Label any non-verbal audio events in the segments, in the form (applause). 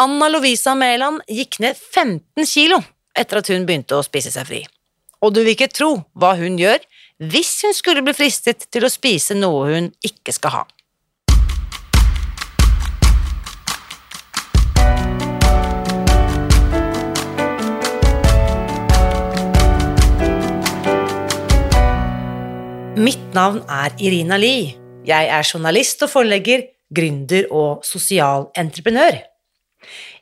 Anna Lovisa Mæland gikk ned 15 kilo etter at hun begynte å spise seg fri. Og du vil ikke tro hva hun gjør hvis hun skulle bli fristet til å spise noe hun ikke skal ha. Mitt navn er Irina Lie. Jeg er journalist og forlegger, gründer og sosial entreprenør.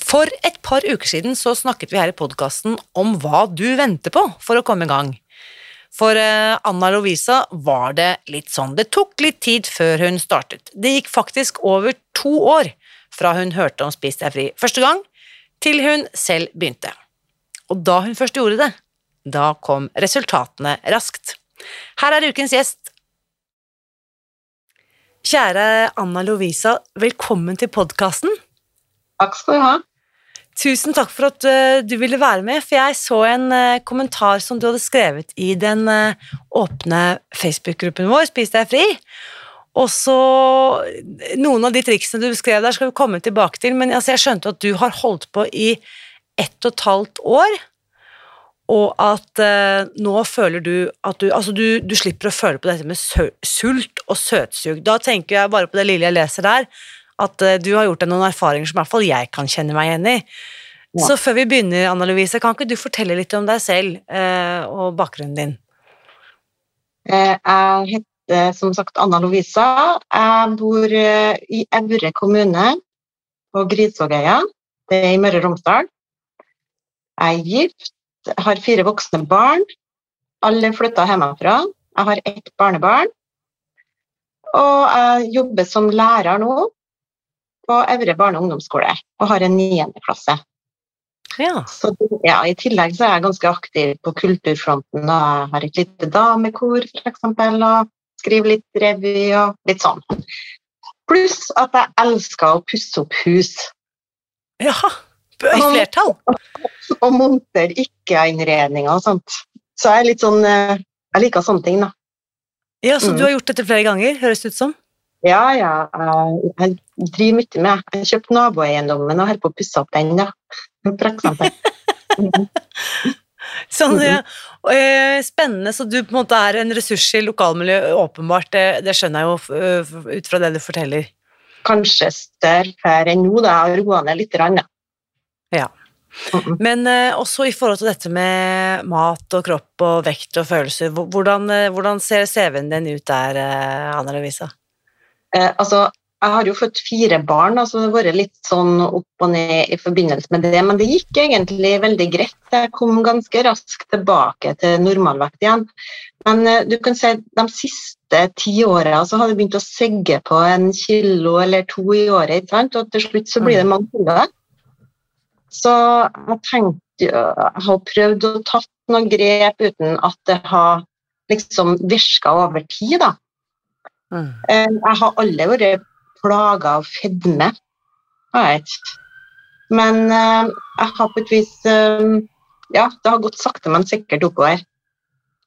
For et par uker siden så snakket vi her i podkasten om hva du venter på for å komme i gang. For eh, Anna Lovisa var det litt sånn. Det tok litt tid før hun startet. Det gikk faktisk over to år fra hun hørte om Spis deg fri første gang, til hun selv begynte. Og da hun først gjorde det, da kom resultatene raskt. Her er ukens gjest. Kjære Anna Lovisa, velkommen til podkasten. Takk skal du ha. Tusen takk for at uh, du ville være med, for jeg så en uh, kommentar som du hadde skrevet i den uh, åpne Facebook-gruppen vår, Spis deg fri. Og så Noen av de triksene du beskrev der, skal vi komme tilbake til, men altså, jeg skjønte at du har holdt på i ett og et halvt år, og at nå føler du at du Altså, du, du slipper å føle på dette med sult og søtsug. Da tenker jeg bare på det lille jeg leser der, at uh, du har gjort deg noen erfaringer som i hvert fall jeg kan kjenne meg igjen i. Ja. Så før vi begynner, Anna Louise, kan ikke du fortelle litt om deg selv eh, og bakgrunnen din? Eh, jeg heter som sagt Anna Lovisa. Jeg bor i Evre kommune på Grisvågøya. Det er i Møre og Romsdal. Jeg er gift, har fire voksne barn. Alle flytta hjemmefra. Jeg har ett barnebarn. Og jeg jobber som lærer nå på Øvre barne- og ungdomsskole og har en niendeklasse. Ja. Så ja, I tillegg så er jeg ganske aktiv på kulturfronten. og Jeg har et lite damekor f.eks. og skriver litt revy og litt sånn. Pluss at jeg elsker å pusse opp hus. Ja, i flertall? Og, og montere ikke-innredninger og sånt. Så jeg er litt sånn eh, Jeg liker sånne ting, da. Ja, Så mm. du har gjort dette flere ganger, høres det ut som? Ja, ja. Jeg driver mye med Jeg har kjøpt naboeiendommen og holder på å pusse opp den, da. For eksempel. (laughs) sånn, ja. Eh, spennende. Så du på en måte er en ressurs i lokalmiljøet, åpenbart. Det, det, skjønner jeg jo eh, ut fra det du forteller. Kanskje større enn nå, da. Roa ned litt. Rann, ja. Men eh, også i forhold til dette med mat og kropp og vekt og følelser, hvordan, hvordan ser CV-en din ut der, Anna Lovisa? Eh, altså, jeg har jo født fire barn, så altså det har vært litt sånn opp og ned i forbindelse med det. Men det gikk egentlig veldig greit. Jeg kom ganske raskt tilbake til normalvekt igjen. Men eh, du kan si de siste ti åra så har det begynt å segge på en kilo eller to i året. Og til slutt så blir det mm. mange kilo. Så jeg tenkte jeg har prøvd å tatt noen grep uten at det har liksom virka over tid. da. Mm. Eh, jeg har aldri vært plaga av fedme. Men uh, jeg har på et vis uh, Ja, det har gått sakte, men sikkert oppover.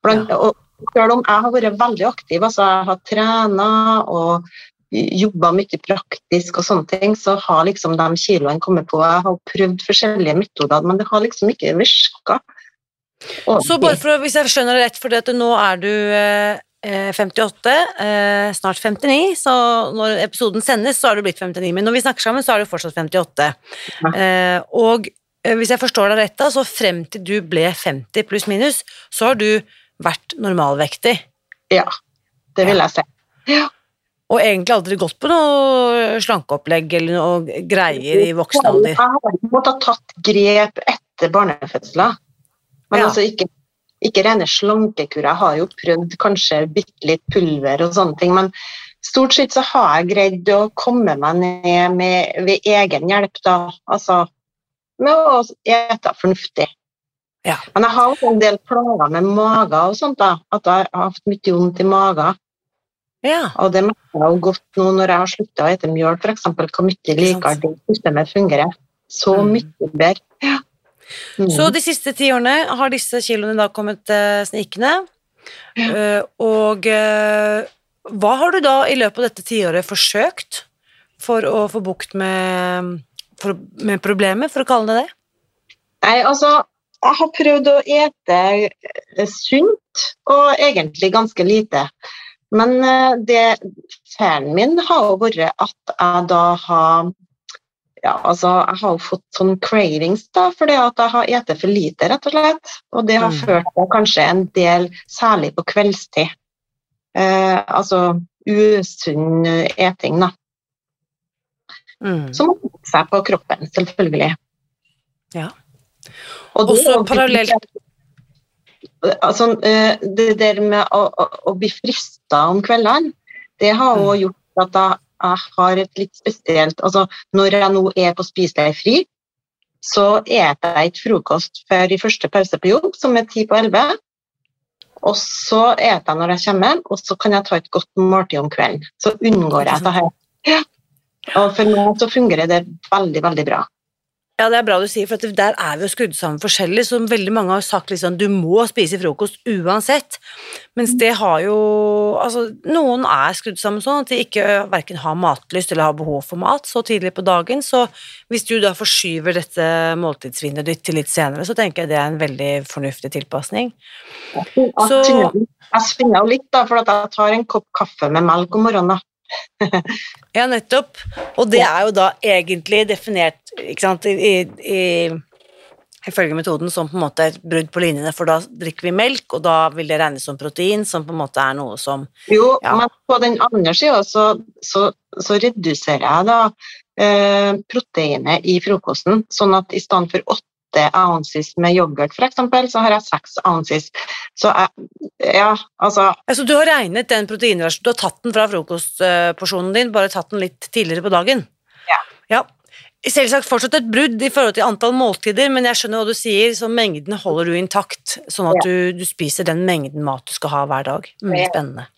Blant, ja. og selv om jeg har vært veldig aktiv, altså jeg har trena og jobba mye praktisk og sånne ting, så har liksom de kiloene kommet på. Jeg har prøvd forskjellige metoder, men det har liksom ikke virka. Så bare for hvis jeg skjønner det rett, for nå er du 58, eh, eh, snart 59, så når episoden sendes, så har du blitt 59. Men når vi snakker sammen, så er du fortsatt 58. Ja. Eh, og hvis jeg forstår deg rett, da, så frem til du ble 50 pluss minus, så har du vært normalvektig. Ja, det vil jeg si. Ja. Og egentlig aldri gått på noe slankeopplegg eller noe greier i voksen alder. Jeg har måttet tatt grep etter barnefødsler, men Ja. altså ikke, ikke rene slankekurer, Jeg har jo prøvd kanskje bitte litt pulver og sånne ting, men stort sett så har jeg greid å komme meg ned med, ved egen hjelp, da. Altså med å ete fornuftig. Ja. Men jeg har også en del plager med magen og sånt, da. At jeg har hatt mye vondt i magen. Ja. Og det merker jeg jo godt nå når jeg har slutta å ete mjøl, f.eks. Hvor mye likere det systemet fungerer. Så Mm. mye bedre. Ja. Mm. Så de siste ti årene har disse kiloene da kommet eh, snikende. Uh, og uh, hva har du da i løpet av dette tiåret forsøkt for å få bukt med, for, med problemet, for å kalle det det? Nei, altså, jeg har prøvd å ete eh, sunt, og egentlig ganske lite. Men det feilen min har jo vært at jeg da har ja, altså, jeg har jo fått sånn cravings da, fordi at jeg har spist for lite, rett og slett. Og det har Mm. ført til kanskje en del, særlig på kveldstid. Eh, altså usunn eting, da. Mm. Som har seg på kroppen, selvfølgelig. Ja. Og jo- parallelt- Altså, eh, det der med å, å, å bli frista om kveldene, det har Mm. gjort at jeg, jeg har et litt spesielt Altså, når jeg nå er på spiseleirfri, så eter jeg ikke frokost før i første pause på jobb, som er ti på elleve. Og så eter jeg når jeg kommer hjem, og så kan jeg ta et godt måltid om kvelden. Så unngår jeg det her. Og for meg så fungerer det veldig, veldig bra. Ja, det er bra du sier, for der er vi jo skrudd sammen forskjellig, så veldig mange har sagt liksom du må spise frokost uansett, mens det har jo Altså, noen er skrudd sammen sånn at de ikke verken har matlyst eller har behov for mat så tidlig på dagen, så hvis du da forskyver dette måltidsvinduet ditt til litt senere, så tenker jeg det er en veldig fornuftig tilpasning. Jeg Så- jeg svinger jo litt, da, for at jeg tar en kopp kaffe med melk om morgenen. (laughs) Ja, nettopp. Og det er jo da egentlig definert, ikke sant, i, i, ifølge metoden som på en måte et brudd på linjene, for da drikker vi melk, og da vil det regnes som protein, som på en måte er noe som Jo, Ja. men på den andre sida så, så, så reduserer jeg da eh, proteinet i frokosten, sånn at i stedet for åtte ounces med yoghurt f.eks., så har jeg seks ounces. Så jeg, ja, altså Altså, du har regnet den proteinrasjonen, du har tatt den fra frokostporsjonen din, bare tatt den litt tidligere på dagen. Ja. Ja. Selvsagt fortsatt et brudd i forhold til antall måltider, men jeg skjønner hva du sier, så mengden holder du intakt, sånn at du, du spiser den mengden mat du skal ha hver dag. Mm, Ja. spennende.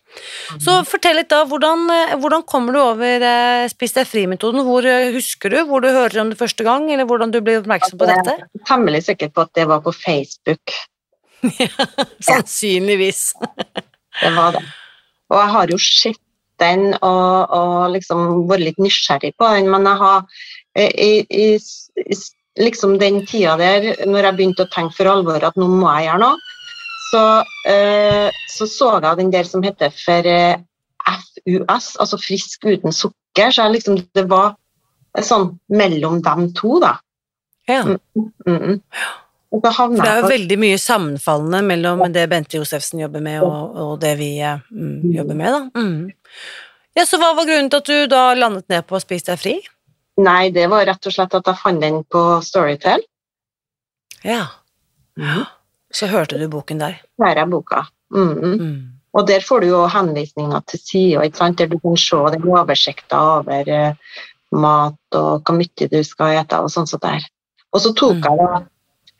Så fortell litt da, hvordan, eh, hvordan kommer du over eh, Spis deg fri-metoden? Hvor eh, husker du? Hvor du hører om det første gang, eller hvordan du blir oppmerksom på dette? Jeg er temmelig sikker på at det var på Facebook. (laughs) ja, Sannsynligvis. Det var det. Og jeg har jo sett den og, og liksom vært litt nysgjerrig på den, men jeg har i, i, i liksom den tida der, når jeg begynte å tenke for alvor at nå må jeg gjøre noe, så, eh, så så jeg den der som heter for eh, FUS, altså frisk uten sukker, så jeg liksom, det var sånn mellom dem to, da. Ja. Mm -mm. For det er jo veldig mye sammenfallende mellom det Bente Josefsen jobber med, og, og det vi eh, mm, jobber med, da. Mm. Ja, så hva var grunnen til at du da landet ned på å spise deg fri? Nei, det var rett og slett at jeg fant den på Storytel. Ja. Så hørte du boken der. Der er boka. Mm. Mm. Og der får du jo henvisninger til sider, der du kan se den oversikta over eh, mat og hvor mye du skal ete og sånn som der. Og så tok Mm. jeg da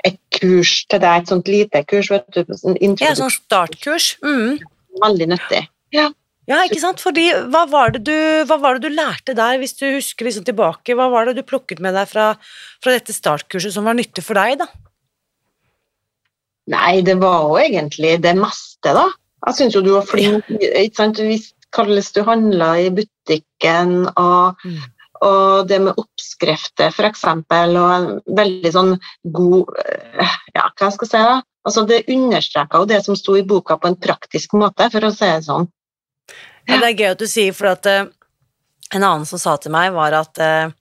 et kurs til deg, et sånt lite kurs, vet du, sånn Ja, sånn startkurs. Mm. veldig nyttig. Ja. Ja, ikke sant? Fordi hva var, det du, hva var det du lærte der, hvis du husker liksom tilbake? Hva var det du plukket med deg fra, fra dette startkurset som var nyttig for deg, da? Nei, det var jo egentlig det meste, da. Jeg syns jo du var flink. ikke sant? Hvis hvordan du handla i butikken, og, Mm. og det med oppskrifter, f.eks., og en veldig sånn god eh, Ja, hva skal jeg si, da? Altså, det understreka jo det som sto i boka på en praktisk måte, for å si det sånn. Ja, det er gøy at du sier, for at uh, en annen som sa til meg, var at uh,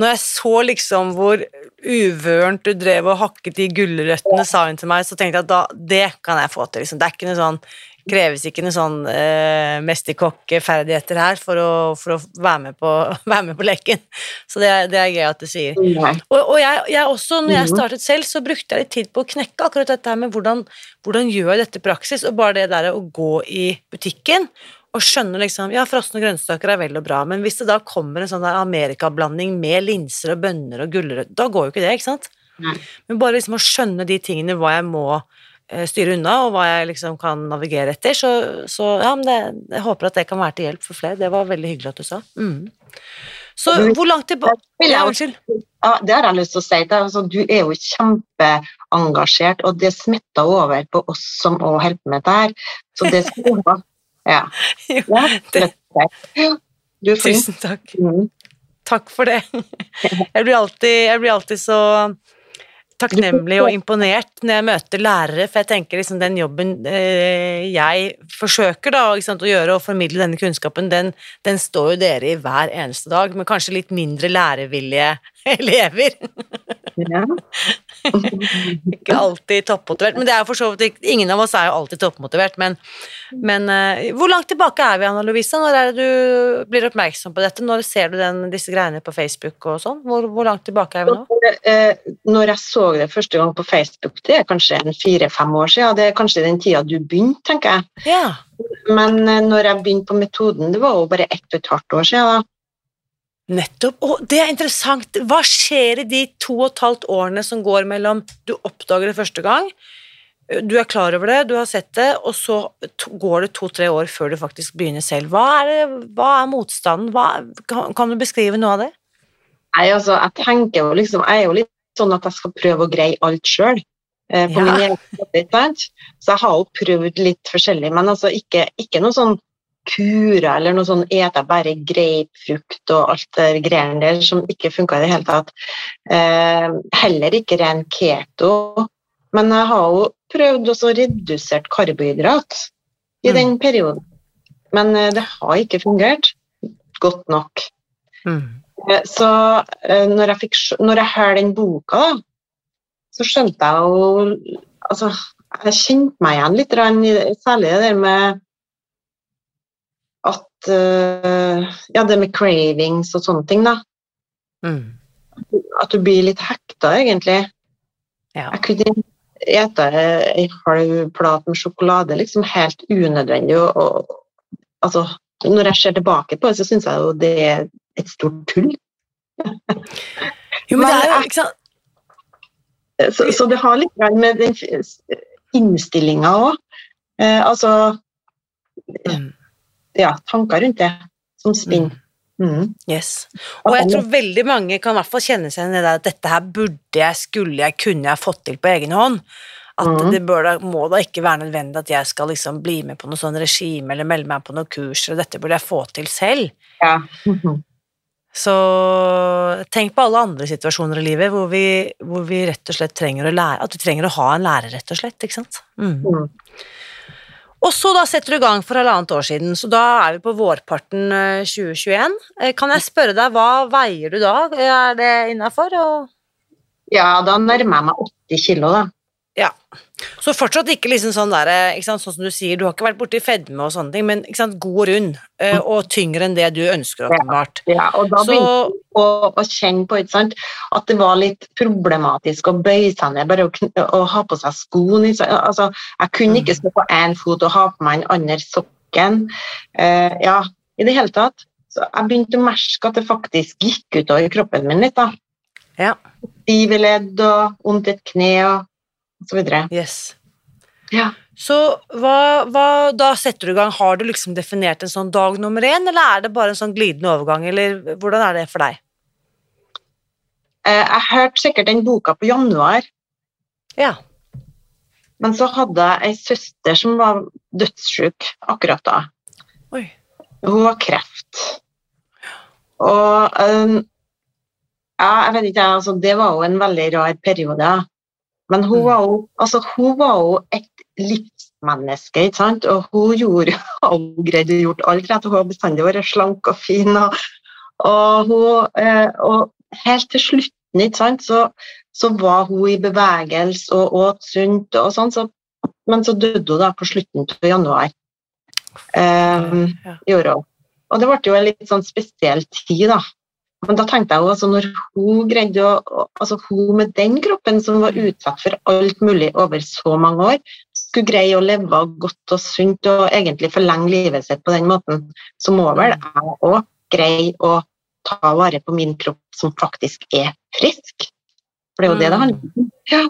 når jeg så liksom hvor uvørent du drev og hakket i gulrøttene, sa hun til meg, så tenkte jeg at da, det kan jeg få til. Liksom. Det er ikke noe sånn kreves ikke noen sånn eh, mesterkokkferdigheter her for å, for å være, med på, (laughs) være, med på, leken. Så det er, det er gøy at du sier. Og, og jeg, jeg, også, når jeg mhm. startet selv, så brukte jeg litt tid på å knekke akkurat dette her med hvordan, hvordan gjør jeg dette i praksis, og bare det der å gå i butikken og skjønne liksom Ja, frosne grønnsaker er vel og bra, men hvis det da kommer en sånn der amerikablanding med linser og bønner og gulrøtter, da går jo ikke det, ikke sant? Nei. Men bare liksom å skjønne de tingene, hva jeg må eh, styre unna, og hva jeg liksom kan navigere etter, så, så ja, men det, jeg håper at det kan være til hjelp for flere. Det var veldig hyggelig at du sa. Mm. Så hvor langt tilbake ja, Unnskyld. Ja, det har jeg lyst til å si. Altså, du er jo kjempeengasjert, og det smitter over på oss som òg holder på med dette her. Så det ha. Ja. (laughs) ja (laughs) det, du. Tusen takk. Mm. Takk for det. (laughs) Jeg blir alltid, jeg blir alltid så takknemlig og imponert når jeg møter lærere, for jeg tenker liksom den jobben eh, jeg forsøker da, sant, å gjøre og formidle denne kunnskapen, den, den, står jo dere i hver eneste dag, men kanskje litt mindre lærevillige elever. Ja. (laughs) ikke alltid toppmotivert, men det er for så vidt Ingen av oss er jo alltid toppmotivert, men, men uh, hvor langt tilbake er vi, Anna Lovisa? Når er det du blir oppmerksom på dette? Når ser du den, disse greiene på Facebook og sånn? Hvor, hvor, langt tilbake er vi nå? Eh, når jeg så det første gang på Facebook, det er kanskje fire-fem år siden. Det er kanskje den tida du begynte, tenker jeg. Ja. Men uh, når jeg begynte på metoden, det var jo bare ett og et halvt år siden. da Nettopp. Og det er interessant. Hva skjer i de to og et halvt årene som går mellom du oppdager det første gang, du er klar over det, du har sett det, og så går det to-tre år før du faktisk begynner selv. Hva er, det, hva er motstanden? Hva, kan, kan, du beskrive noe av det? Nei, altså, jeg tenker jo liksom, jeg er jo litt sånn at jeg skal prøve å greie alt sjøl. Eh, på ja. Så jeg har jo prøvd litt forskjellig, men altså ikke, ikke noe sånn kurer eller noe sånn eter bare grapefrukt og alt det greiene der som ikke funka i det hele tatt. Eh, heller ikke ren keto. Men jeg har jo prøvd også redusert karbohydrat i mm. den perioden. Men eh, det har ikke fungert godt nok. Mm. Eh, så eh, når jeg, fikk, når jeg hører den boka, så skjønte jeg jo Altså, jeg kjente meg igjen litt, særlig det der med Ja, det med cravings og sånne ting, da. Mm. At du blir litt hekta, egentlig. Ja. Jeg kunne ete ei halv plate med sjokolade liksom helt unødvendig. Og, og, altså, når jeg ser tilbake på det, så syns jeg jo det er et stort tull. jo, men det er jo ikke sant så, så, det har litt med den innstillinga òg. Eh, altså mm ja, tanker rundt det som spinner. Mm. mm. Yes. Og jeg tror veldig mange kan i hvert fall kjenne seg igjen i at dette her burde jeg, skulle jeg, kunne jeg fått til på egen hånd. At mm. det da, må da ikke være nødvendig at jeg skal liksom bli med på noe sånn regime eller melde meg på noen kurs, og dette burde jeg få til selv. Ja. Mm -hmm. Så tenk på alle andre situasjoner i livet hvor vi, hvor vi, rett og slett trenger å lære At du trenger å ha en lærer, rett og slett. ikke sant? Mm. Og så da setter du i gang for halvannet år siden, så da er vi på vårparten 2021. Eh, eh, kan jeg spørre deg, hva veier du da? Er det innafor? Ja, da nærmer jeg meg 80 kilo, da. Ja. Så fortsatt ikke liksom sånn der, sant, sånn som du sier, du har ikke vært borti fedme og sånne ting, men sant, god og rund, eh, mm. og tyngre enn det du ønsker, åpenbart. Ja, ja, og da begynte jeg å, å, kjenne på sant, at det var litt problematisk å bøye seg ned, bare å, å ha på seg skoene. Altså, jeg kunne ikke mm. stå på én fot og ha på meg den andre sokken. Uh, ja, i det hele tatt. Så jeg begynte å merke at det faktisk gikk utover kroppen min litt. da. Ja. Stive ledd og vondt i et kne. og osv. Yes. Ja. Så hva, hva, da setter du i gang, har du liksom definert en sånn dag nummer én, eller er det bare en sånn glidende overgang, eller hvordan er det for deg? Eh, jeg hørte sikkert den boka på januar. Ja. Men så hadde jeg ei søster som var dødssyk akkurat da. Oi. Hun var kreft. Og um, ja, jeg vet ikke, altså, det var jo en veldig rar periode. Men hun mm. var jo, altså, hun var jo et livsmenneske, ikke sant? og hun gjorde (laughs) hun greide å gjort alt rett. Hun har bestandig vært slank og fin. Og, og, hun, eh, og helt til slutten ikke sant? Så, så, var hun i bevegelse og åt sunt, og sånn, så men så døde hun da på slutten av januar. Um, Ja. Og det ble jo en litt sånn spesiell tid, da. Men da tenkte jeg jo altså når hun greide å Altså hun med den kroppen som var utsatt for alt mulig over så mange år, skulle greie å leve godt og sunt og egentlig forlenge livet sitt på den måten, så må vel jeg òg greie å ta vare på min kropp som faktisk er frisk. For det er jo det det handler om. Ja.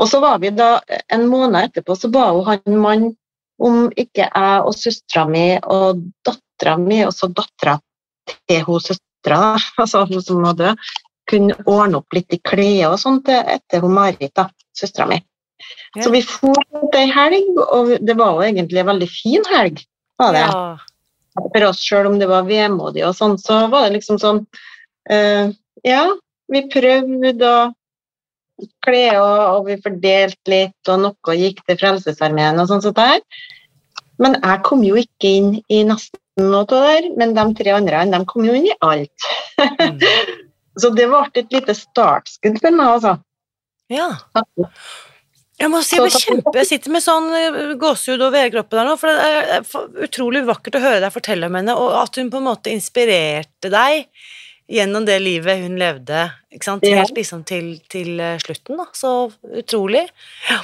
Og så var vi da, en måned etterpå, så ba hun han mann om ikke jeg og søstera mi og dattera mi, og så dattera til hun søstera, da, (laughs) altså hun som var død, kunne ordne opp litt i klær og sånt etter hun Marit, søstera mi. Ja. Så vi for ei helg, og det var jo egentlig en veldig fin helg. Var det. Ja. For oss, selv om det var vemodig og sånn, så var det liksom sånn uh, Ja, vi prøvde å kle og, og vi fordelte litt, og noe gikk til Frelsesarmeen og sånn sånt der. Men jeg kom jo ikke inn i nesten noe av det der, men de tre andre de kom jo inn i alt. Mm. (laughs) Så det ble et lite startskudd for meg, altså. ja. Jeg må si, jeg, kjempe, jeg sitter med sånn eh, gåsehud over hele kroppen her nå, for det er utrolig vakkert å høre deg fortelle om henne, og at hun på en måte inspirerte deg gjennom det livet hun levde, ikke sant, Ja. helt liksom til, til eh, slutten da, så utrolig. Ja.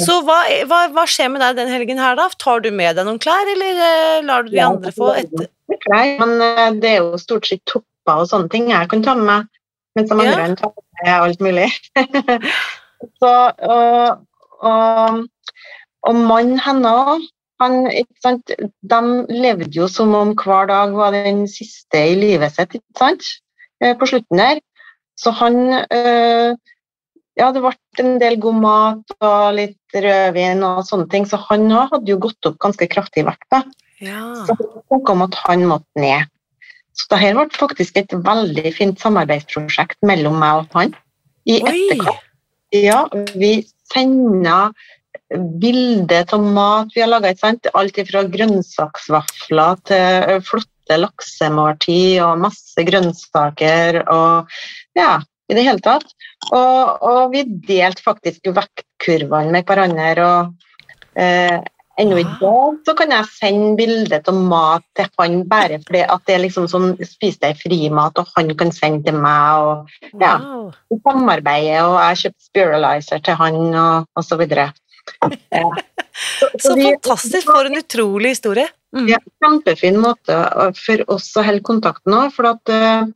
Så hva, hva, hva skjer med deg den helgen her da? Tar du med deg noen klær, eller eh, lar du de andre få etter? Klær, men eh, det er jo stort sett topper og sånne ting jeg kan ta med meg, mens de Ja. andre tar med alt mulig. (laughs) så, og, og, og mannen hennes, han, de levde jo som om hver dag var den siste i livet sitt, eh, på slutten der. Så han, øh, ja, det ble en del god mat og litt rødvin og sånne ting, så han òg hadde jo gått opp ganske kraftig i vekt. Ja. Så det om at han måtte ned. Så det her ble faktisk et veldig fint samarbeidsprosjekt mellom meg og han. I etterkant. Ja, vi sender bilder av mat vi har laga. Alt fra grønnsaksvafler til flotte laksemåltid og masse grønnsaker og ja, i det hele tatt. Og, og vi delte faktisk vektkurvene med hverandre. og eh, Ennå i dag så kan jeg sende bilde av mat til han bare fordi at det er liksom sånn Spis deg frimat, og han kan sende til meg. og ja. Vi samarbeider, og jeg kjøpte Spiralizer til han, og, og så videre. Ja. Så vi- fantastisk, for en utrolig historie. Mm. Ja, kjempefin måte for oss å holde kontakten òg, for at uh,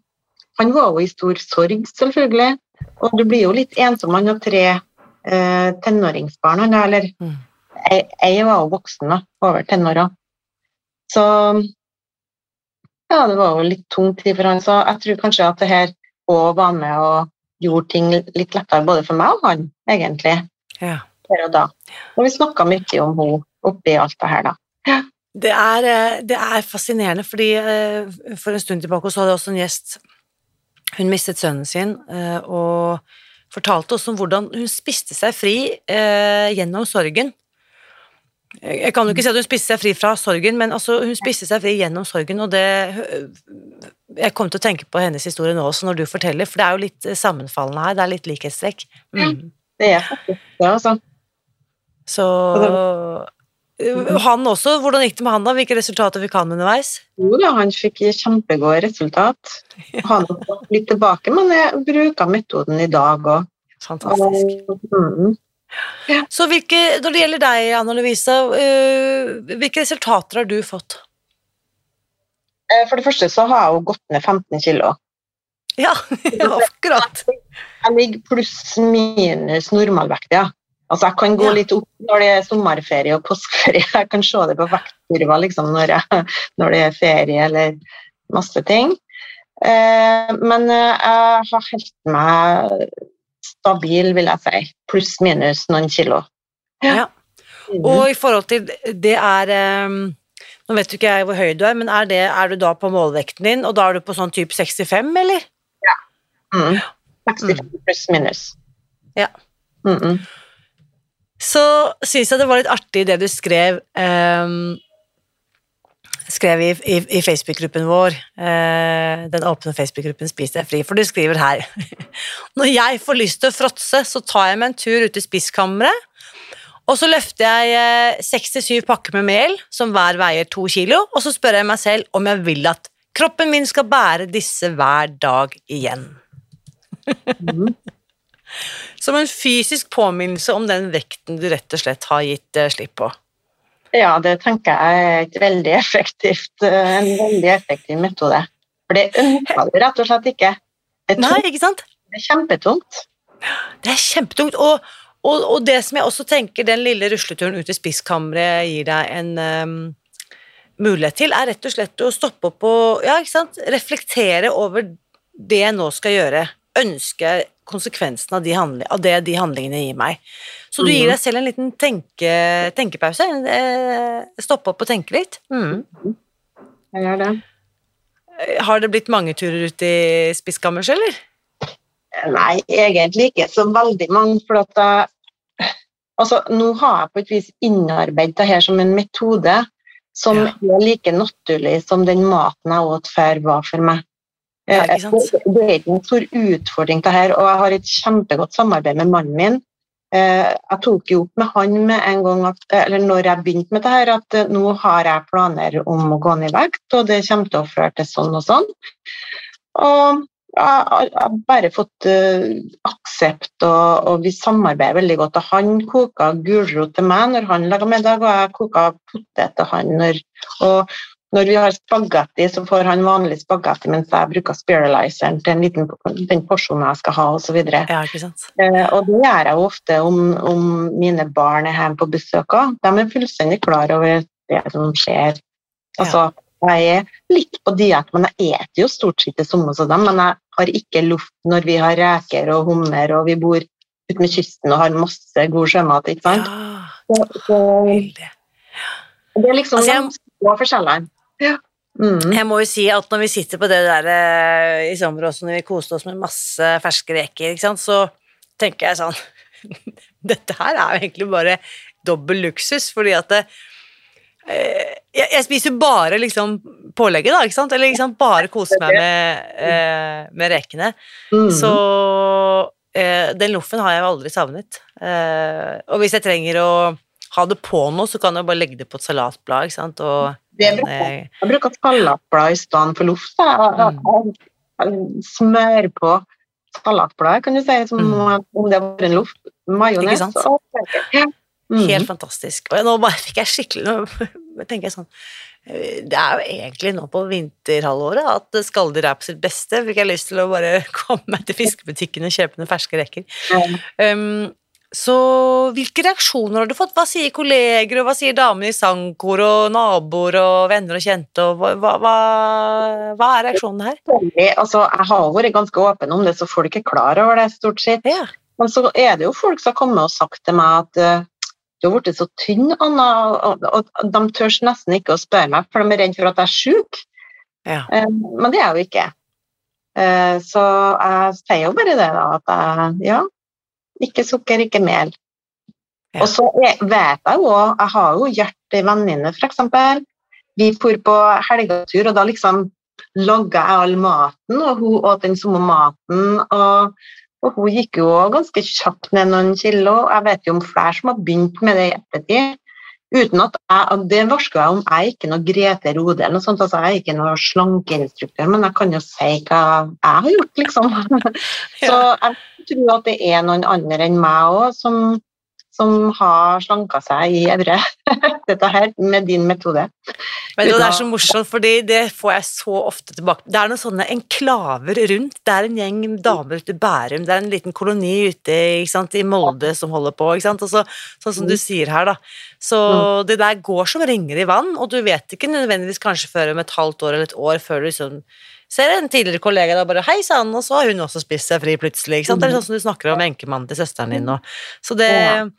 han var jo i stor sorg, selvfølgelig. Og du blir jo litt ensom. Han har tre uh, tenåringsbarn, han eller Mm. jeg, jeg var jo voksen, da, over tenåra. Så ja, det var jo litt tung tid for han, så jeg tror kanskje at det her òg var med og gjorde ting litt lettere både for meg og han, egentlig, Ja. Der og da. Og vi snakka mye om henne oppi alt det her, da. Det er, eh, det er fascinerende, fordi eh, for en stund tilbake så hadde jeg også en gjest Hun mistet sønnen sin, eh, og fortalte oss om hvordan hun spiste seg fri gjennom sorgen. Jeg kan jo ikke si at hun spiste seg fri fra sorgen, men altså, hun spiste seg fri gjennom sorgen, og det Jeg kom til å tenke på hennes historie nå også når du forteller, for det er jo litt sammenfallende her, det er litt likhetstrekk. Mm. Det er faktisk det, altså. Så eh, han også, hvordan gikk det med han da? Hvilke resultater fikk han underveis? Jo da, han fikk kjempegode resultat. Han har litt tilbake, men jeg bruker metoden i dag òg. Fantastisk. Mm. Så hvilke, når det gjelder deg, Anna Lovisa, øh, hvilke resultater har du fått? Eh, For det første så har jeg jo gått ned 15 kilo. (laughs) Ja, akkurat. Jeg ligger pluss minus normalvekt, ja. Altså jeg kan gå Ja. litt opp når det er sommerferie og påskeferie. (laughs) Jeg kan se det på vektkurva liksom, når, jeg, når det er ferie eller masse ting. Eh, men eh, jeg har holdt meg stabil, vil jeg si. Pluss minus noen kilo. Ja. Mhm. Og i forhold til det er um, Nå vet jo ikke jeg hvor høy du er, men er, det, er du da på målvekten din, og da er du på sånn type 65, eller? Mm. 65 pluss minus. Ja. Mm -mm. Så syns jeg det var litt artig det du skrev um, Skrev i, i, i Facebook-gruppen vår, øh, den åpne Facebook-gruppen Spis deg fri, for du skriver her (laughs) Når jeg får lyst til å fråtse, så tar jeg meg en tur ut i spiskammeret, Og så løfter jeg eh, 67 pakker med mel, som hver veier to kilo, og så spør jeg meg selv om jeg vil at kroppen min skal bære disse hver dag igjen. Mhm. Som en fysisk påminnelse om den vekten du rett og slett har gitt eh, slipp på. Ja, det tenker jeg er veldig effektivt, eh, en veldig effektiv metode. For det ønsker du rett og slett ikke. Det er, Nei, ikke sant? det er kjempetungt. Det er kjempetungt. Og, og, og det som jeg også tenker den lille rusleturen ut i spisskammeret gir deg en um, mulighet til, er rett og slett å stoppe opp og ja, ikke sant? reflektere over det jeg nå skal gjøre. Ønske konsekvensen av, de av det de handlingene gir meg. Så du gir Mhm. deg selv en liten tenke, tenkepause. Eh, stoppe opp og tenke litt. Mm. Jeg gjør det. Har det blitt mange turer ut i spisskammers, eller? Nei, egentlig ikke så veldig mange, for at jeg, altså, nå har jeg på et vis innarbeidet det her som en metode som Ja. er like naturlig som den maten jeg åt før var for meg. Ja, Eh? Det, det er ikke en stor utfordring det her, og jeg har et kjempegodt samarbeid med mannen min. Eh, Jeg tok jo opp med han med en gang at, eller når jeg begynte med det her, at eh, nå har jeg planer om å gå ned i vekt, og det kommer til å føre til sånn og sånn. Og jeg har bare fått eh, aksept, og, og vi samarbeider veldig godt. Og han koka gulrot til meg når han laga middag, og jeg koka potet til han. Og når vi har spagetti, så får han vanlig spagetti, mens jeg bruker spiralizeren til en liten, den porsjonen jeg skal ha, osv. Ja, ikke sant? Eh, og det gjør jeg jo ofte om, om mine barn er hjemme på besøk òg. De er fullstendig klar over det som skjer. Altså, jeg er litt på diett, men jeg eter jo stort sett det samme som dem. Men jeg har ikke luft når vi har reker og hummer og vi bor ute med kysten og har masse god sjømat. ikke sant? Ja, Så, så, det er liksom Altså, jeg- forskjellene. Ja. Mm. Jeg må jo si at når vi sitter på det der eh, i sommer også, når vi koste oss med masse ferske reker, ikke sant, så tenker jeg sånn (laughs) Dette her er jo egentlig bare dobbel luksus, fordi at det, eh, jeg, jeg spiser bare liksom pålegget, da, ikke sant? Eller liksom bare koser meg med, eh, med rekene. Mm. Så eh, den loffen har jeg jo aldri savnet. Eh, og hvis jeg trenger å ha det på noe, så kan jeg bare legge det på et salatblad, ikke sant, og Det en, bruker eh, Jeg bruker salatblad i stedet for loff. Jeg- jeg- jeg Smør på salatbladet, kan du si, som Mm. om det var en loff. Ikke Majones. Mm. Helt fantastisk. Og nå bare fikk jeg skikkelig Nå (laughs) tenker jeg sånn eh, Det er jo egentlig nå på vinterhalvåret at skalldyr er på sitt beste. Fikk jeg lyst til å bare (laughs) komme meg til fiskebutikken og kjøpe noen ferske reker. Um, så hvilke reaksjoner har du fått? Hva sier kolleger, og hva sier damene i sangkor, og naboer og venner og kjente, og hva, hva, hva, er reaksjonene her? Altså, jeg har vært ganske åpen om det, så folk er klar over det, stort sett. Ja. Men så er det jo folk som har kommet og sagt til meg at eh, du har blitt så tynn, Anna, og, de tør nesten ikke å spørre meg, for de er redd for at jeg er syk. ja. Eh, Men det er jeg jo ikke. Eh, Så jeg sier jo bare det, da, at jeg, ja, ikke sukker, ikke mel. Ja. Og så vet jeg jo, jeg har jo hjertet i venninne, eksempel. Vi for på helgetur, og da liksom logga jeg all maten, og hun åt den samme maten, og, og hun gikk jo ganske kjapt ned noen kilo. Jeg vet jo om flere som har begynt med det i ettertid. Uten at jeg, Det varsker jeg om jeg er ikke noe Grete Rode, eller noe sånt, altså jeg er ikke noe slankeinstruktør, men jeg kan jo si hva jeg har gjort, liksom. (laughs) Så jeg tror at det er noen andre enn meg òg som, som har slanka seg i evre (laughs) dette her med din metode. Men det er så morsomt, fordi det får jeg så ofte tilbake. Det er noen sånne enklaver rundt. Det er en gjeng damer ute i Bærum, det er en liten koloni ute sant, i Molde som holder på. Ikke sant? Og så, sånn som du sier her, da. Så det der går som ringer i vann, og du vet ikke nødvendigvis kanskje før om et halvt år eller et år før du liksom ser en tidligere kollega da bare 'hei sann', og så har hun også spist seg fri plutselig. Ikke sant? Det er sånn som du snakker om enkemannen til søsteren din nå. Så det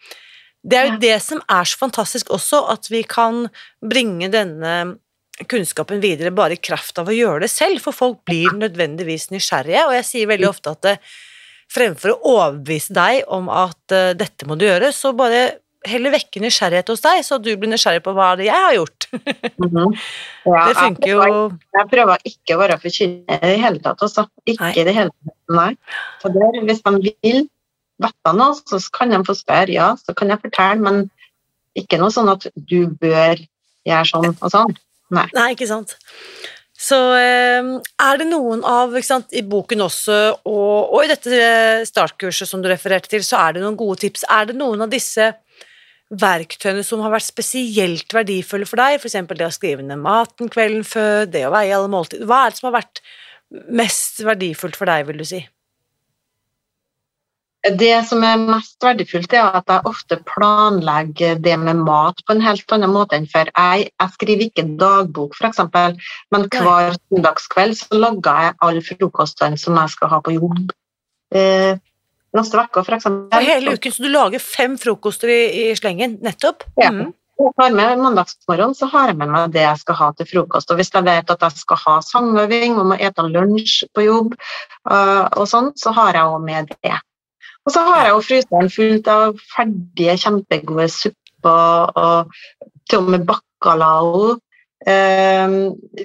det er jo det som er så fantastisk også, at vi kan bringe denne kunnskapen videre bare i kraft av å gjøre det selv, for folk blir nødvendigvis nysgjerrige, og jeg sier veldig ofte at det, fremfor å overbevise deg om at uh, dette må du gjøre, så bare heller vekke nysgjerrighet hos deg, så du blir nysgjerrig på hva det jeg har gjort. (laughs) Mhm. Ja, Det funker jo jeg prøver, jeg prøver ikke å være forkynner i det hele tatt. Altså. Ikke i det hele tatt, nei. Så der, hvis de vil vite noe, så kan de få spørre, ja, så kan jeg fortelle, men Ikke noe sånn at du bør gjøre sånn og sånn. Nei. Nei, ikke sant. Så eh, er det noen av sant, I boken også, og, og i dette eh, startkurset som du refererte til, så er det noen gode tips. Er det noen av disse verktøyene som har vært spesielt verdifulle for deg? F.eks. det å skrive ned maten kvelden før, det å veie alle måltider. Hva er det som har vært mest verdifullt for deg, vil du si? Det som er mest verdifullt, er at jeg ofte planlegger det med mat på en helt annen måte enn før. Jeg, jeg skriver ikke dagbok, f.eks., men hver søndagskveld så lager jeg alle frokostene som jeg skal ha på jobb. Eh, neste uke, f.eks. Hele uken, så du lager fem frokoster i, i slengen, nettopp? Ja. Mm. Jeg har med Mandagsmorgen så har jeg med meg det jeg skal ha til frokost. og Hvis jeg vet at jeg skal ha sangøving og må ete lunsj på jobb, uh, og sånt, så har jeg òg med det. Og så har jeg jo fryseren fullt av ferdige, kjempegode supper og til og med bacalao uh,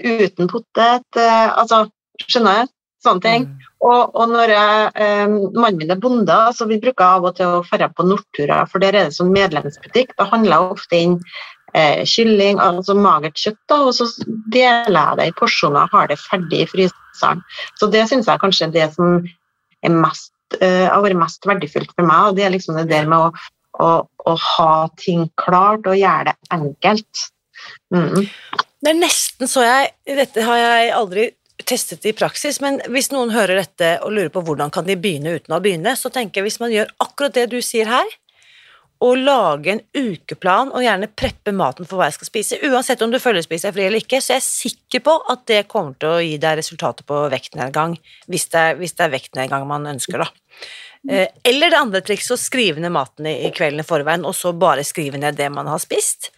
uten potet. Uh, altså, skjønner jeg? Sånne ting. Mm. Og, og, når jeg, eh, mannen min er bonde, så vi bruker av og til å dra på Nortura, for der er det sånn medlemsbutikk. Da handler jeg ofte inn eh, kylling, altså magert kjøtt, da, og så deler jeg det i porsjoner har det ferdig i fryseren. Så det syns jeg kanskje er det som er mest eh, har vært mest verdifullt for meg. og Det er liksom det der med å, å, å ha ting klart og gjøre det enkelt. Mm. Det er nesten så jeg Dette har jeg aldri testet i praksis, men hvis noen hører dette og lurer på hvordan kan de begynne uten å begynne, så tenker jeg hvis man gjør akkurat det du sier her, og lage en ukeplan og gjerne preppe maten for hva jeg skal spise. Uansett om du følger spise deg fri eller ikke, så jeg er sikker på at det kommer til å gi deg resultater på vektnedgang, hvis det er, hvis det er vektnedgang man ønsker, da. Eh, eller det andre trikset, å skrive ned maten i, kvelden i forveien, og så bare skrive ned det man har spist.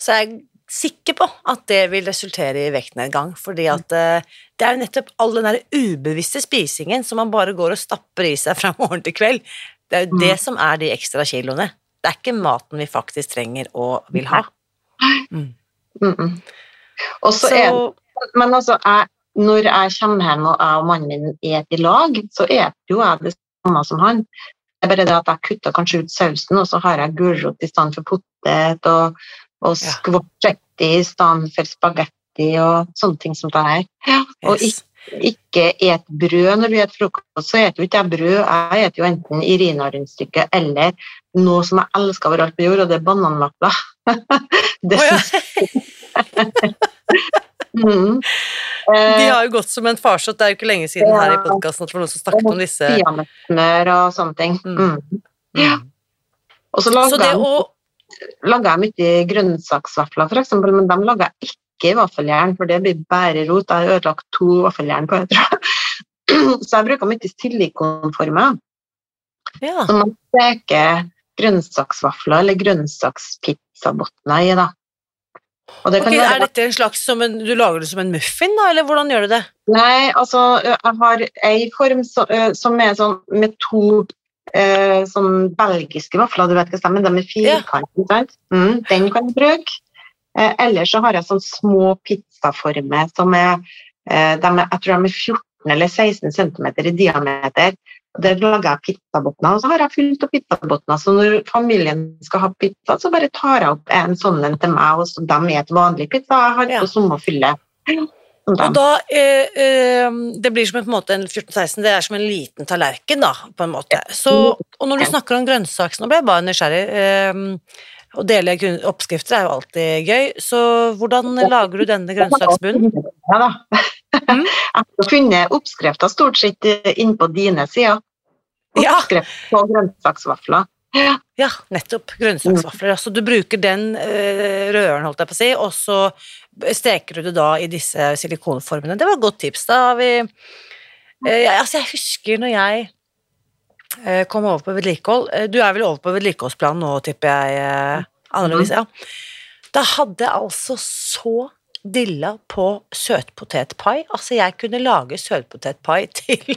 Så jeg sikker på at det vil resultere i vektnedgang, fordi at eh, det er nettopp all den der ubevisste spisingen som man bare går og stapper i seg fra (laughs) morgen til kveld. Det er jo det mm. som er de ekstra kiloene. Det er ikke maten vi faktisk trenger og vil ha. Mm. Mm -mm. Og så er Men altså, jeg, når jeg kommer hjem og jeg og mannen min spiser i lag, så spiser jo jeg det samme som han. Det er bare det at jeg kutter kanskje ut sausen, og så har jeg gulrot i stedet for potet, og, og skvotchetti i stedet for spagetti og sånne ting som det her. Ja, og ikke et brød når du spiser frokost, så spiser jo ikke jeg brød. Jeg spiser jo enten Irina-rundstykke eller noe som jeg elsker overalt på jord, og det er bananvafler. (laughs) det oh, ja. (laughs) mm. De har jo gått som en farsott. Det er jo ikke lenge siden ja. her i podkasten at det var noen som snakket om disse Peanøttsmør og sånne ting. Mm. Mm. Ja. Og så lager, han. Lager jeg mye grønnsaksvafler, f.eks., men de lager jeg ikke i vaffeljern, for det blir bare rot. Jeg har ødelagt to vaffeljern på det, (clears throat) Så jeg bruker mye silikonformer. Ja. Som man steker grønnsaksvafler eller grønnsakspizzabotner i. da. Det okay. Er dette en slags som en, Du lager det som en muffin, da, eller hvordan gjør du det? Nei, altså jeg har ei form som, som er sånn med to eh, sånn belgiske vafler, du vet hva stemmer, de er firkantet, Ja. Mm, den kan du bruke. Eh, ellers så har jeg sånne små pizzaformer som er, eh, er, jeg tror de er 14 eller 16 cm i diameter. Der lager jeg pizzabotner, og så har jeg fylt opp pizzabotner. Så når familien skal ha pizza, så bare tar jeg opp en sånn en til meg, og så de er et vanlig pizza. Jeg har på ja fylle. Og da, eh, eh, Det blir som en, en, en 14-16, det er som en liten tallerken, da, på en måte. Så, og når du snakker om grønnsaker, nå ble jeg bare nysgjerrig. Eh, å dele oppskrifter er jo alltid gøy, så hvordan lager du denne grønnsaksbunnen? Ja da. Mm? (laughs) Jeg har funnet oppskrifter stort sett inn på dine sider. Oppskrift på grønnsaksvafler. Ja. ja, nettopp. Grønnsaksvafler. Så du bruker den uh, røren, holdt jeg på å si, og så steker du det da i disse silikonformene. Det var et godt tips. Da har vi uh, Altså, jeg husker når jeg Eh, kom over på vedlikehold. Eh, du er vel over på vedlikeholdsplanen nå, tipper jeg, Annerledes, Anne-Louise? Ja. Da hadde jeg altså så dilla på søtpotetpai. Altså, jeg kunne lage søtpotetpai (laughs) til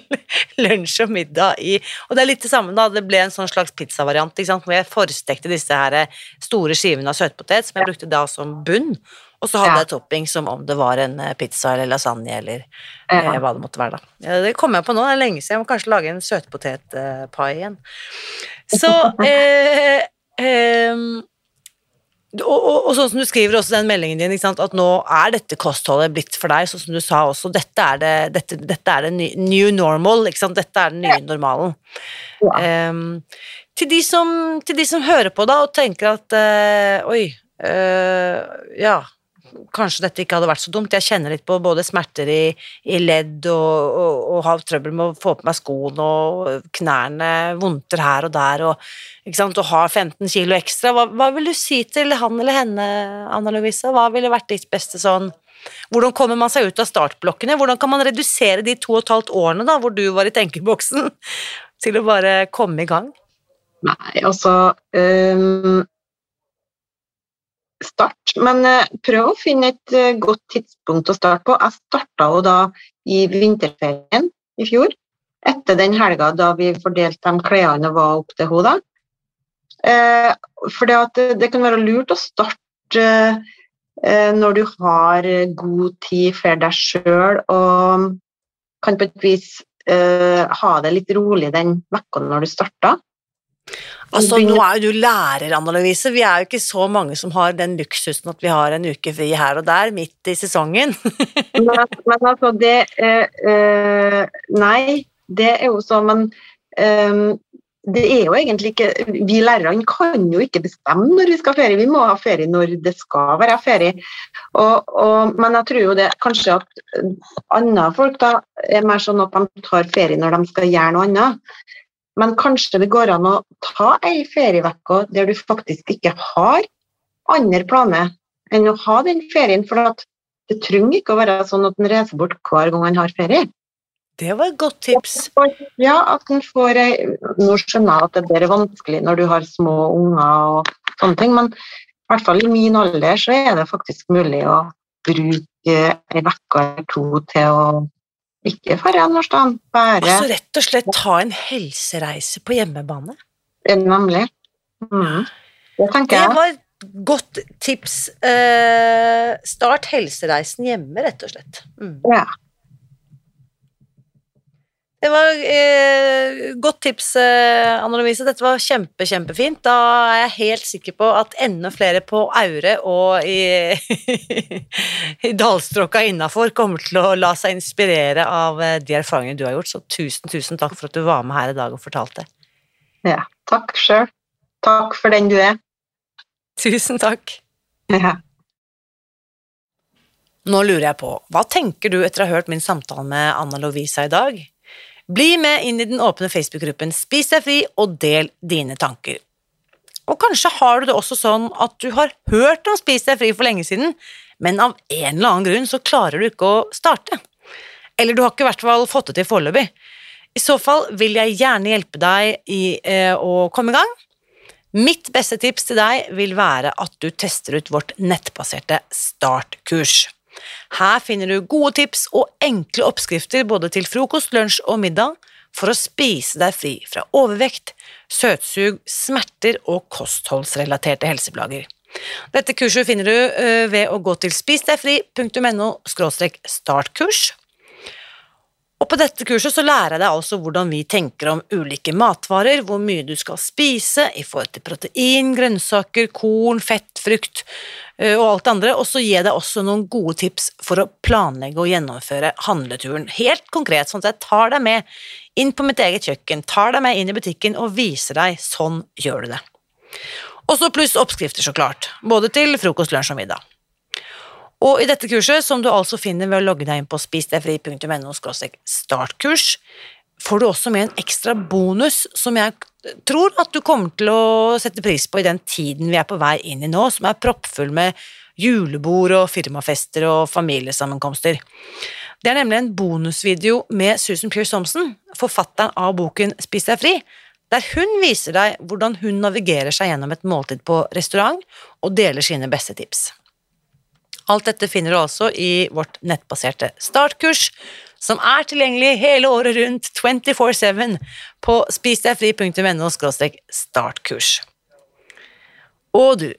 lunsj og middag i Og det er litt det samme, da. Det ble en sånn slags pizzavariant hvor jeg forstekte disse her store skivene av søtpotet, som jeg brukte da som bunn. Og så hadde ja. jeg topping som om det var en eh, pizza eller lasagne eller ja. eh, hva det måtte være, da. Det kommer jeg på nå, det er lenge siden. Jeg må kanskje lage en søtpotetpai igjen. Så (laughs) eh, eh, og, og, og sånn som du skriver også den meldingen din, at nå er dette kostholdet blitt for deg, sånn som du sa også, dette er det, dette, dette er det new normal, dette er den nye normalen. Ja. Um, til, de som, til de som hører på da og tenker at uh, oi, uh, ja, kanskje dette ikke hadde vært så dumt, jeg kjenner litt på både smerter i, i ledd og, og, og har trøbbel med å få på meg skoene og knærne vondter her og der og, og har 15 kilo ekstra. Hva, hva vil du si til han eller henne, Anna Lovisa? Hva ville vært ditt beste sånn hvordan kommer man seg ut av startblokkene? Hvordan kan man redusere de to og et halvt årene da, hvor du var i tenkeboksen, (laughs) til å bare komme i gang? Nei, altså øhm, Start, men øh, prøv å finne et øh, godt tidspunkt å starte på. Jeg starta jo da i vinterferien i fjor. Etter den helga da vi fordelte de klærne og var opp til henne. Eh, for det, kan være lurt å starte eh, når du har god tid for deg sjøl og kan på et vis eh, ha det litt rolig den uka når du starter. Altså, nå er jo du lærer, Anna Louise. Vi er jo ikke så mange som har den luksusen at vi har en uke fri her og der, midt i sesongen. (laughs) men, men altså, det eh, Nei, det er jo sånn, men eh, det er jo egentlig ikke Vi lærerne kan jo ikke bestemme når vi skal ha ferie, vi må ha ferie når det skal være ferie. Og, og, men jeg tror jo det kanskje at andre folk da er mer sånn at de tar ferie når de skal gjøre noe annet. Men kanskje det går an å ta ei ferieuke der du faktisk ikke har andre planer enn å ha den ferien. For det trenger ikke å være sånn at en reiser bort hver gang en har ferie. Det var et godt tips. Ja, at en får ei Nå skjønner jeg at det er vanskelig når du har små unger og sånne ting, men i hvert fall i min alder så er det faktisk mulig å bruke ei uke eller to til å ikke dra noe bare Altså rett og slett ta en helsereise på hjemmebane? Nemlig. Mm. Det tenker Det var et godt tips. Eh, start helsereisen hjemme, rett og slett. Mm. Ja. Det var eh, godt tips, eh, Anna Lovise. Dette var kjempe, kjempefint. Da er jeg helt sikker på at enda flere på Aure og i, (laughs) i dalstråka innafor kommer til å la seg inspirere av eh, de erfaringene du har gjort. Så tusen, tusen takk for at du var med her i dag og fortalte. ja. Takk sjøl. Takk for den du er. Tusen takk. (laughs) Ja. Nå lurer jeg på, hva tenker du etter å ha hørt min samtale med Anna Lovisa i dag? Bli med inn i den åpne Facebook-gruppen Spis deg fri, og del dine tanker. Og kanskje har du det også sånn at du har hørt om Spis deg fri for lenge siden, men av en eller annen grunn så klarer du ikke å starte. Eller du har ikke i hvert fall fått det til foreløpig. I så fall vil jeg gjerne hjelpe deg i eh, å komme i gang. Mitt beste tips til deg vil være at du tester ut vårt nettbaserte startkurs. Her finner du gode tips og enkle oppskrifter både til frokost, lunsj og middag for å spise deg fri fra overvekt, søtsug, smerter og kostholdsrelaterte helseplager. Dette kurset finner du ved å gå til spisdegfri.no startkurs. Og på dette kurset så lærer jeg deg altså hvordan vi tenker om ulike matvarer, hvor mye du skal spise i forhold til protein, grønnsaker, korn, fett, frukt og alt det andre, og så gir jeg deg også noen gode tips for å planlegge og gjennomføre handleturen, helt konkret, sånn at jeg tar deg med inn på mitt eget kjøkken, tar deg med inn i butikken og viser deg sånn gjør du det. Og så pluss oppskrifter, så klart, både til frokost, lunsj og middag. Og i dette kurset, som du altså finner ved å logge deg inn på spisdegfri.no startkurs, får du også med en ekstra bonus som jeg tror at du kommer til å sette pris på i den tiden vi er på vei inn i nå, som er proppfull med julebord og firmafester og familiesammenkomster. Det er nemlig en bonusvideo med Susan Pearce Thompson, forfatteren av boken Spis deg fri, der hun viser deg hvordan hun navigerer seg gjennom et måltid på restaurant og deler sine beste tips. Alt dette finner du altså i vårt nettbaserte startkurs, som er tilgjengelig hele året rundt 24-7 på spisdegfri.no startkurs. Og du,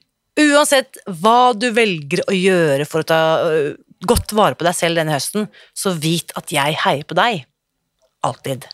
uansett hva du velger å gjøre for å ta godt vare på deg selv denne høsten, så vit at jeg heier på deg. Alltid.